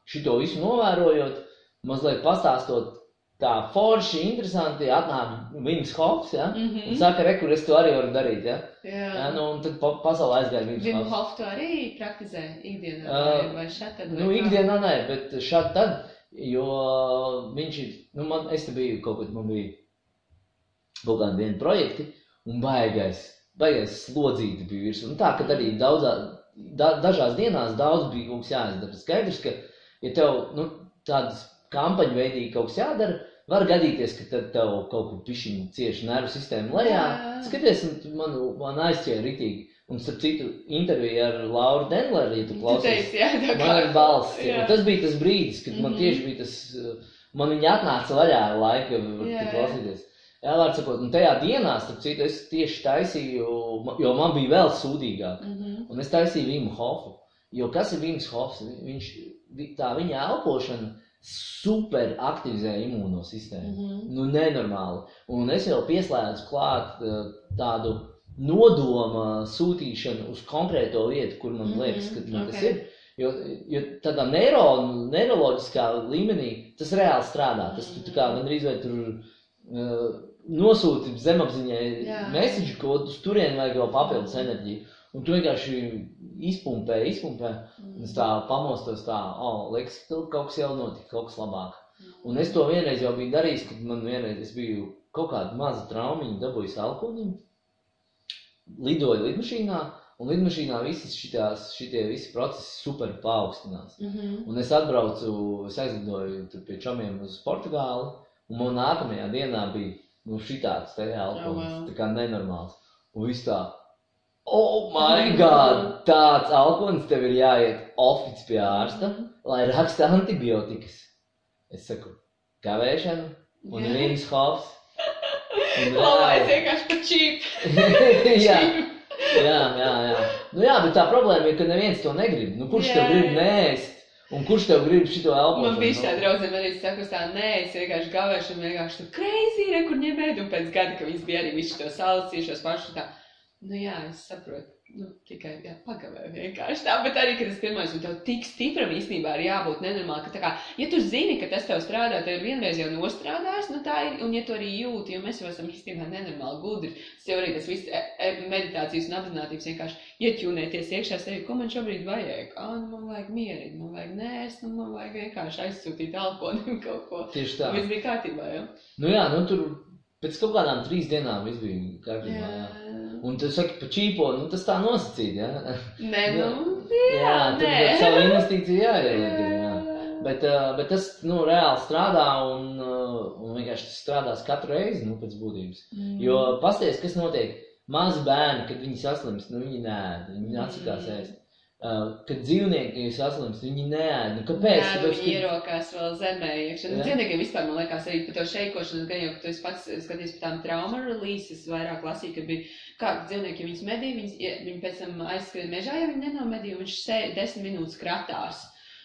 šito visu novērojot, mazliet pastāstot tā forši, interesanti, atnāk Vims Hofs, ja, Mhm. un saka, re, kur es to arī varu darīt, ja, Jā. ja nu, un tad pa, pasaulē aizgāja Vims Vim Hofs. Hof to arī praktizē ikdienā, Uh, vai, vai šeit tad? Nu, ikdienā nē, bet šādi tad, jo viņš ir, nu, man, es te biju kaut kad, man bija kaut kādi vieni projekti, un baigais, baigais slodzīti bija virs, un tā, ka arī daudzā, da, dažās dienās daudz bija kas jāizdara. Skaidrs, ka, ja tev, nu, tādas kampaņu veidīgi kaut kas jādara, var gadīties, ka tad tev kaut kur pišķiņi cieši nervu sistēma lejā. Jā. Skaties, man, man aizķēra ritīgi. Un, starp citu, intervija ar Lauru Denleru, ja tu klausies. jā, Man ir balss. Jā. Tas bija tas brīdis, kad man Mhm. tieši bija tas, uh, man viņa atnāca vaļā ar tik jā. klausīties. Jā, var sakot, un tajā dienā, starp citu, es tieši taisīju, jo man bija vēl sūdīgāk, Mhm. un es taisīju Vimu Hofu. Jo kas ir Vims Hofs? Viņš, vi- tā viņa elpošana super aktivizē imūno sistēmu. Mhm. Nu, nenormāli. Un es jau pieslēdzu klāt uh, tādu nodoma sūtīšanu uz konkrēto vietu, kur man Mhm, liekas, ka man tas ok. ir. Jo, jo tādā neiro, neiroloģiskā līmenī tas reāli strādā. Tas tu tā kā gandrīz vai tur uh, nosūti zemapziņai message, ko uz turieni vajag vēl papildus enerģiju. Un tu vienkārši izpumpē, izpumpē, un es tā pamostos tā, oh, liekas, kaut kas jau notika, kaut kas labāk. Un es to vienreiz jau biju darījis, kad man vienreiz es biju kaut kādu mazu traumiņu dabūjis alkoņiem. Lidoju lidmašīnā, un lidmašīnā visas šitās, šitie visi procesi super paaugstinās. Mhm. Un es atbraucu, es aizlidoju tur pie čomiem uz Portugāli, un man nākamajā dienā bija, nu, šitāds te alkohols, Oh, wow. tā kā nenormāls. Un viss tā, oh my god, tāds alkohols tev ir jāiet ofic pie ārsta, lai raksta antibiotikas. Es saku, kavēšana un viens hops. Reāli- vienkārši pa čīp. jā, jā, jā, jā. Nu jā, bet tā problēma ir, ka neviens to negrib. Nu, kurš Jā, tev grib nēst? Un kurš tev grib šito elpošanu? Man bija Nu, draudzene arī saka, tā, nē, es vienkārši gavēšu vienkārši tur crazy, re, kur ņemēt, un pēc gada, ka viņas bija arī visu to salicījušos pašu tā. Nu jā, es saprotu. Nu, tikai jā, pagavē vienkārši tā, bet arī, kad es pirmais, un tev tik stipram īstenībā ir jābūt nenormāli, ka tā kā, ja tu zini, ka tas tev strādā, tev ir vienreiz jau nostrādājis, nu tā ir, un ja tu arī jūti, jo mēs jau esam īstenībā nenormāli gudri, tas jau arī tas viss e, e, meditācijas un apzinātības vienkārši ieķūnēties iekšā sevi, ko man šobrīd vajag. Ā, nu man vajag mierīgi, man vajag nēst, nu man vajag vienkārši aizsūtīt alkoholim kaut ko. Tieši tā. Viss bija kārtībā, jā. Nu jā, nu tur pēc kaut kādām trīs dienām viss bija kārtībā. Jā. Un tu saki pa čīpo, nu tas tā nosacīt, jā? Nē, nu, Jā, jā, nē. ir savu investīciju jāieliek. Jā. Jā. Bet, bet tas nu, reāli strādā un, un vienkārši tas strādās katru reizi nu, pēc būtības. Mm. Jo pasties, kas notiek? Mazi bērni, kad viņi saslimst, nu viņi nē, viņi atsakās Mm. ēst. Uh, kad dzīvnieki saslimst, viņi nē, nu kāpēc? Nu, Tāpēc, viņi ka- ierokās vēl zemē iekšā. Nu, dzīvniekiem vispār, man liekas, arī par to šeikošanu, gan jau, ka tu esi pats skaties par tām trauma releases, vairāk lasīju, ka bija, kā dzīvnieki, viņas medī, viņas, viņi pēc tam aizskrien mežā, ja viņi nenomedī, un viņš sēž desmit minūtes kratās.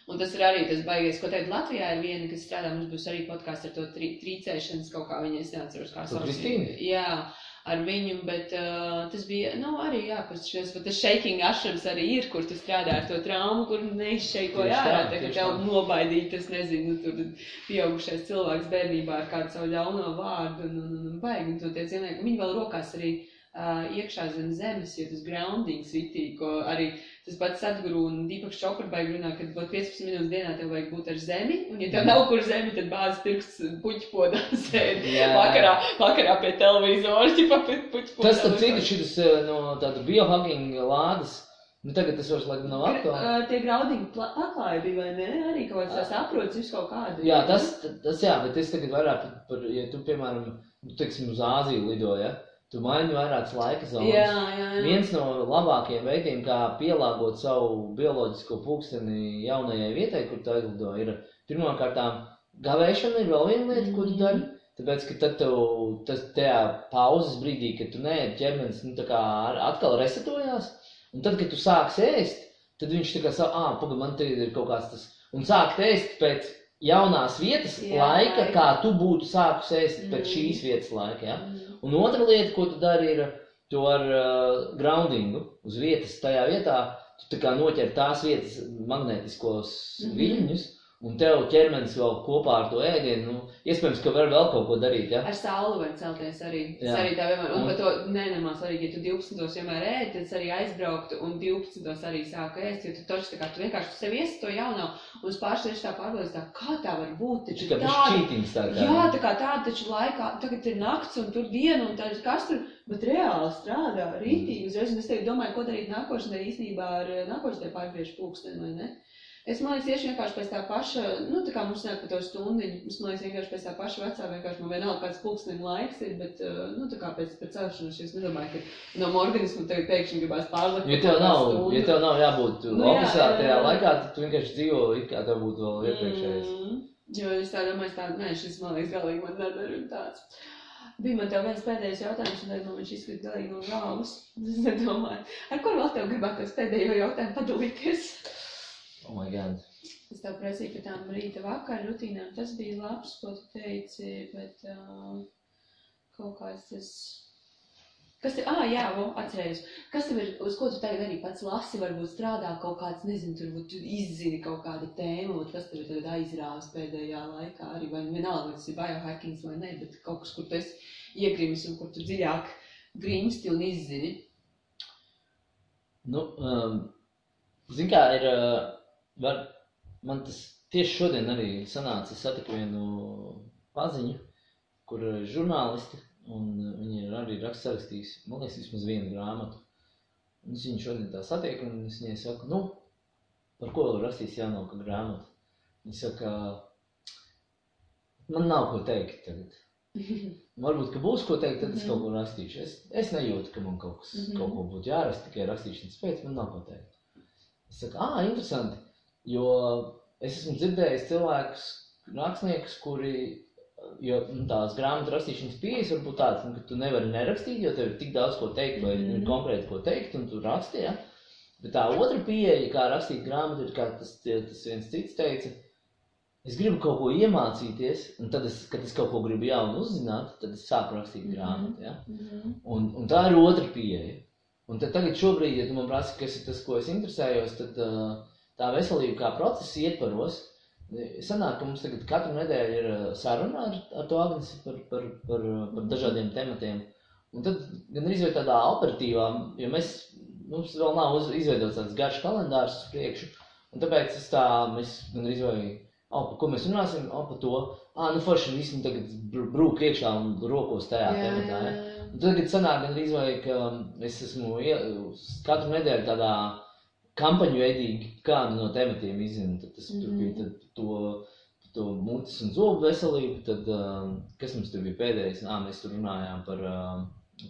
Un tas ir arī tas baigais, ko teikt, Latvijā ir viena, kas strādā, mums būs arī podkāsts ar to tri, trīcēšanas kaut kā, viņa es neatceros, kā sauc. Kristīnu? Jā, ar viņu, bet uh, tas bija, nu, arī, jā, kas šis, bet tas shaking ashrams arī ir, kur tu strādā ar to traumu, kur neizšeiko ārā, tā, tieši tev tā. nobaidīt, tas nezinu, tur pieaugušais cilvēks bērnībā ar kādu savu ļauno vārdu un, un, un baigi, un to tie cilvēki, viņi vēl rokās arī uh, iekšā zem zemes, jo tas grounding city, ko arī tas pats Sadguru un Dīpaks Čokar baigi runā, ka būt 15 minūtes dienā tev vajag būt ar zemi, un ja tev nav kur zemi, tad bāzes tirks puķu podā sēd Jā. vakarā, vakarā pie televizora, ķipa pie puķu podā. Tas, starp citu, šis no tāda biohacking lādes, nu tagad tas vairs laikam nav aktuāli. Uh, tie graudīgi paklāji bija, vai ne? Arī kaut kāds tās aprots, visu kaut kādu. Jā, tas, tas jā, bet es tagad vairāk par, ja tu, piemēram, nu, teiksim, uz Āziju lidoji, ja? Tu maini vairākas laika zonas. Jā, jā, jā. Viens no labākajiem veidiem, kā pielāgot savu bioloģisko pulksteni jaunajai vietai, kur tu aizlido, ir pirmkārt gavēšana, ir vēl viena lieta, ko tu Mhm. dari. Tāpēc, ka tad tev tas tajā pauzes brīdī, kad tu nē, ķermenis nu, tā atkal resetojās, un tad, kad tu sāksi ēst, tad viņš tā kā saka, ah, pagaidi, man te ir kaut kāds tas, un sākt ēst pēc jaunās vietas Jā, laika, laika. kā tu būtu sākus ēst pēc Mhm. šīs vietas laika, ja? Mm. Un otra lieta, ko tu dari, ir to ar uh, groundingu uz vietas. Tajā vietā tu tā kā noķer tās vietas magnētiskos Mhm. viļņus, un tev ķermenis vēl kopā ar to ēdienu. Nu, iespējams, ka var vēl kaut ko darīt. Ja? Ar sauli var celties arī. Jā. arī tā vienmēr, un Un- par to nenemā svarīgi, ja tu 12. vienmēr ēd, tad es arī aizbrauktu un 12. arī sāku ēst, jo tu taču tā kā tu vienkārši sev iesi to jaunā, un pāris tieši tā pārbaudas tā, kā tā var būt, taču tāda, čītings tā kā. jā, tā kā tāda taču laikā, tagad ir nakts un tur diena un tā ir kas tur, bet reāli strādā, rītīgi uzreiz, un es tevi domāju, ko darīt nākošanai īstenībā ar nākošanai pārgriežu pulksteni, vai ne? Es man liekas, tieši vienkārši pēc tā paša, nu, tā kā mums nāk par to stundiņu, es man liekas, vienkārši pēc tā paša vecā, vienkārši man vienalga, kāds pulkstenim laiks ir, bet, uh, nu, tā kā pēc, pēc celšanas, es nedomāju, ka no organismu tagad pēkšņi gribās pārlikt. Ja tev nav, ja tev nav jābūt Nu, jā, oficiālā jā, tajā jā. laikā, tad tu vienkārši dzīvo, it kā tev būtu vēl iepriekšējais. Mm, jo es tā domāju, tā, nē, šis man liekas galīgi man nedara un tāds. Bija man tev viens pēdējais jautājums, un tad man viņš izkrīt galīgi no galvas. Es nedomāju, ar kur vēl tev gribētos pēdējo jautājumu padalīties? Oh my god. Es tev prasīju par tām rīta vakar rutīnām. Tas bija labs, ko tu teici, bet uh, kaut kāds tas. Kas ir? Ah, jā, atcerējos. Kas tev ir, uz ko tu tagad arī pats lasi, varbūt strādā kaut kāds, nezinu, tur varbūt tu izzini kaut kādu tēmu, varbūt kas tev tagad aizrāvis pēdējā laikā arī, vai nu vienalga, vai tas ir biohackings vai ne, bet kaut kas, kur tu esi iegrimis un kur tu dziļāk grimsti un izzini? Nu, um, zin kā, ir, uh, var, man tas tieši šodien arī sanāca, es satiku vienu paziņu, kur uh, žurnālisti, un uh, viņi ir arī raksts sarakstījis, man liekas, vismaz vienu grāmatu. Un es viņu šodien tā satieku, un es viņai saku, nu, par ko rakstīs jaunāka grāmata? Viņa saka, man nav ko teikt tagad. Varbūt, ka būs ko teikt, tad es kaut ko rakstīšu. Es, es nejūtu, ka man kaut, kas, -hmm. kaut ko būtu jāraksta tikai rakstīšanas pēc, man nav ko teikt. Es saku, ah, interesanti, jo es esmu dzirdējis cilvēkus, rakstniekus, kuri, jo nu, tās grāmatu rakstīšanas pieejas var būt tādas, nu, ka tu nevari nerakstīt, jo tev ir tik daudz ko teikt vai mm -hmm. konkrēti ko teikt, un tu raksti, ja? Bet tā otra pieeja, kā rakstīt grāmatu, ir, kā tas, tas viens cits teica, es gribu kaut ko iemācīties, un tad, es, kad es kaut ko gribu jaunu uzzināt, tad es sāku rakstīt -hmm. grāmatu. Ja? Mm -hmm. un, un tā ir otra pieeja. Un tad tagad šobrīd, ja tu man prasi, kas ir tas, ko es interesējos, tad uh, tā veselība kā process ietvaros, sanāk, ka mums tagad katru nedēļu ir saruna ar, ar to Agnesi par, par, par, par dažādiem tematiem. Un tad gan arī tādā operatīvā, jo mēs, mums vēl nav izveidots tāds garš kalendārs uz priekšu, un tāpēc es tā, mēs gan arī vai oh, par ko mēs runāsim, oh, par to, ah, nu forši visi tagad brūk iekšā un rokos tajā jā, tematā, ja? Un tagad sanāk gan arī vai, ka es esmu katru nedēļu tādā kampaņu veidīgi kādu no tematiem izzinu, tad tas mm tur bija tad to, to mutes un zobu veselību, tad, kas mums tur bija pēdējais, ā, mēs tur runājām par,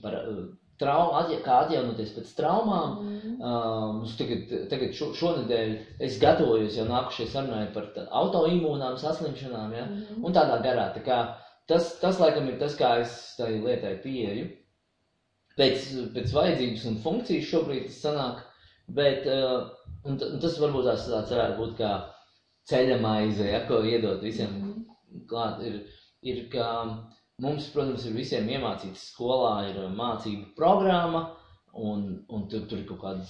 par trauma, atja, kā atjaunoties pēc traumām. Mm. Uh, tagad, tagad šo, šonadēļ es gatavojos jau nākušajai sarunai par autoimūnām saslimšanām, ja? mm. un tādā garā. Tā kā, tas, tas, laikam, ir tas, kā es tai lietai pieeju. Pēc, pēc vajadzības un funkcijas šobrīd tas sanāk, bet uh, un, un tas varbūt tās tāds varētu būt kā ceļa maize, ja, ko iedot visiem mm. klāt, ir, ir kā Mums, protams, ir visiem iemācīts skolā, ir mācību programma, un, un tur, tur ir kaut kāda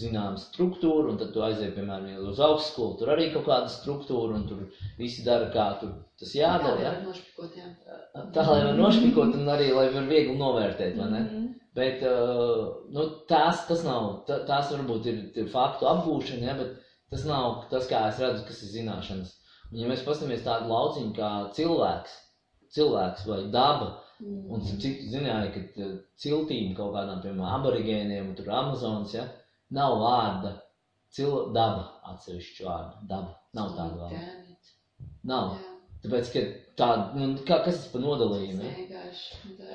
zināma struktūra, un tad tu aizej, piemēram, uz augstskolu, tur arī kaut kāda struktūra, un tur visi dara, kā tur tas jādara. Jā, ja? nošpikot, jā. Tā, lai var nošpikot, un arī, lai var viegli novērtēt, vai ne? Mm -hmm. Bet uh, nu, tās, tas nav, tā, tās varbūt ir, ir faktu apgūšana, ja, bet tas nav tas, kā es redzu, kas ir zināšanas. Un, ja mēs paskatāmies tādu lauciņu kā cilvēks, cilvēks vai daba. Mm. Un citu zināja, ka eh, ciltīm kaut kādām, piemēram, aborigēniem, tur Amazonas, ja, nav vārda cil, daba atsevišķu vārdu. Daba. Nav tāda vārda. Nav. Jā. Tāpēc, ka tā, nu, kā, kas tas par nodalījumu? Ja?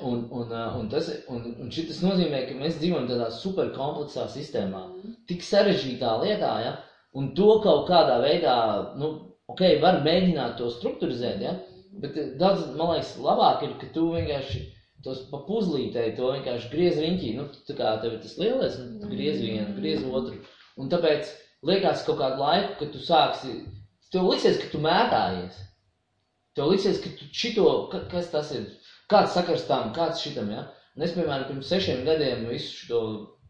Un, un, eh, un, tas, un, un šitas nozīmē, ka mēs dzīvojam tādā superkompleksā sistēmā, mm. tik sarežģītā lietā, ja? un to kaut kādā veidā, nu, ok, var mēģināt to strukturizēt, ja? Bet eh, daudz, man liekas, labāk ir, ka tu vienkārši tos pa puzlītēji to vienkārši griez riņķī. Nu, tā kā tev ir tas lielais, un tu griez vienu, griez otru. Un tāpēc liekas kaut kādu laiku, kad tu sāksi, tev liksies, ka tu mētājies. Tev liksies, ka tu šito, kas tas ir, kāds sakars tam, kāds šitam, ja? Un es, piemēram, pirms sešiem gadiem visu šito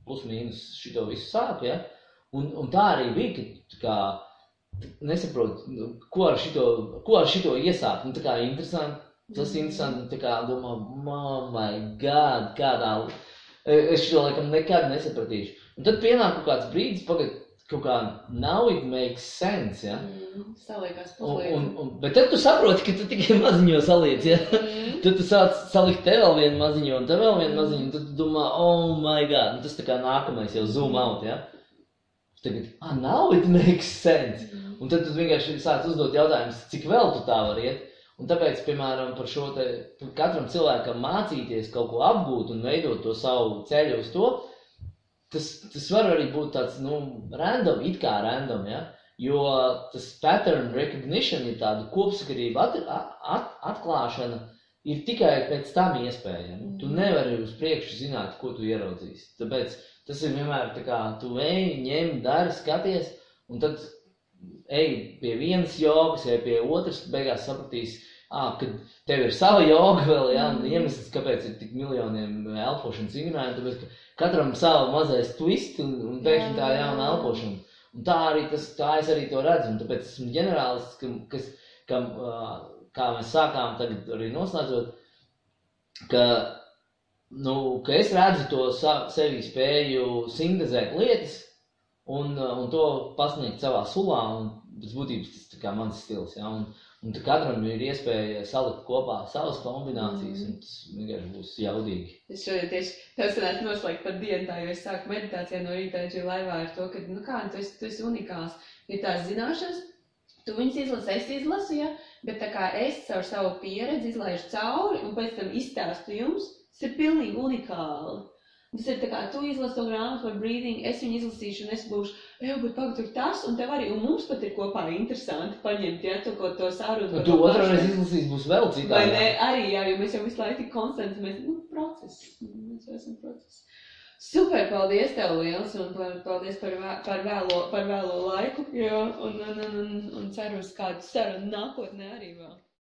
plus mīnus šito visu sāku, ja? Un, un tā arī bija, ka, kā, nesaprotu, nu, ko ar šito, ko ar šito iesākt. Nu, tā kā interesanti, tas ir interesanti, tā kā domā, oh my god, kādā, es šito laikam nekad nesapratīšu. Un tad pienāk kaut kāds brīdis, pagad, kaut kā now it makes sense, ja? Mm, saliekās un, un, un, bet tad tu saproti, ka tu tikai maziņo saliec, ja? Mm. tad tu sāc salikt te vēl vienu maziņo un te vēl vienu mm. maziņu, un tad tu domā, oh my god, nu, tas tā kā nākamais jau zoom out, ja? Tagad, ah, now it makes sense. Mm. Un tad tu vienkārši sāc uzdot jautājumus, cik vēl tu tā vari iet. Un tāpēc, piemēram, par šo te, katram cilvēkam mācīties kaut ko apgūt un veidot to savu ceļu uz to, tas, tas var arī būt tāds, nu, random, it kā random, ja? Jo tas pattern recognition ir tāda kopsakarība at, at, atklāšana ir tikai pēc tam iespējama. Mm. Tu nevari uz priekšu zināt, ko tu ieraudzīsi. Tāpēc Tas ir vienmēr tā kā tu ej, ņem, dari, skaties, un tad ej pie vienas jogas, ej pie otras, beigās sapratīs, ah, ka tev ir sava joga vēl, jā, un mm. iemesls, kāpēc ir tik miljoniem elpošanas vingrinājumu, tāpēc, ka katram sava mazais twist un, un pēkšņi tā jauna elpošana. Un tā arī tas, tā es arī to redzu, un tāpēc esmu ģenerālists, kam, kas, kam, kā mēs sākām tagad arī noslēdzot, ka, nu, ka es redzu to sevi spēju sintezēt lietas un, un to pasniegt savā sulā, un pēc būtības tas tā kā mans stils, ja, un, un katram ir iespēja salikt kopā savas kombinācijas, mm. un tas vienkārši būs jaudīgi. Es šodien tieši tev sanācu noslēgt par dienu tā, jo es sāku meditācijā no rīta šī laivā ar to, ka, nu kā, tu esi, tu esi unikāls, ir tās zināšanas, tu viņas izlasi, es izlasu, ja, bet tā kā es caur savu pieredzi izlaižu cauri un pēc tam izstāstu jums, tas ir pilnīgi unikāli. Tas ir tā kā tu izlasi to grāmatu par breathing, es viņu izlasīšu, un es būšu, ej, bet pagaidi, tur tas, un tev arī, un mums pat ir kopā interesanti paņemt, ja, to, ko to sarunu. Un tu otru reizi izlasīs, būs vēl citādi. Vai ne, arī, jā, jo mēs jau visu laiku tik konstanti, mēs, nu, process, mēs jau esam process. Super, paldies tev liels, un par, paldies par, vē, par, vēlo, par vēlo laiku, jo, un, un, un, un, un ceru uz kādu sarunu nākotnē arī vēl.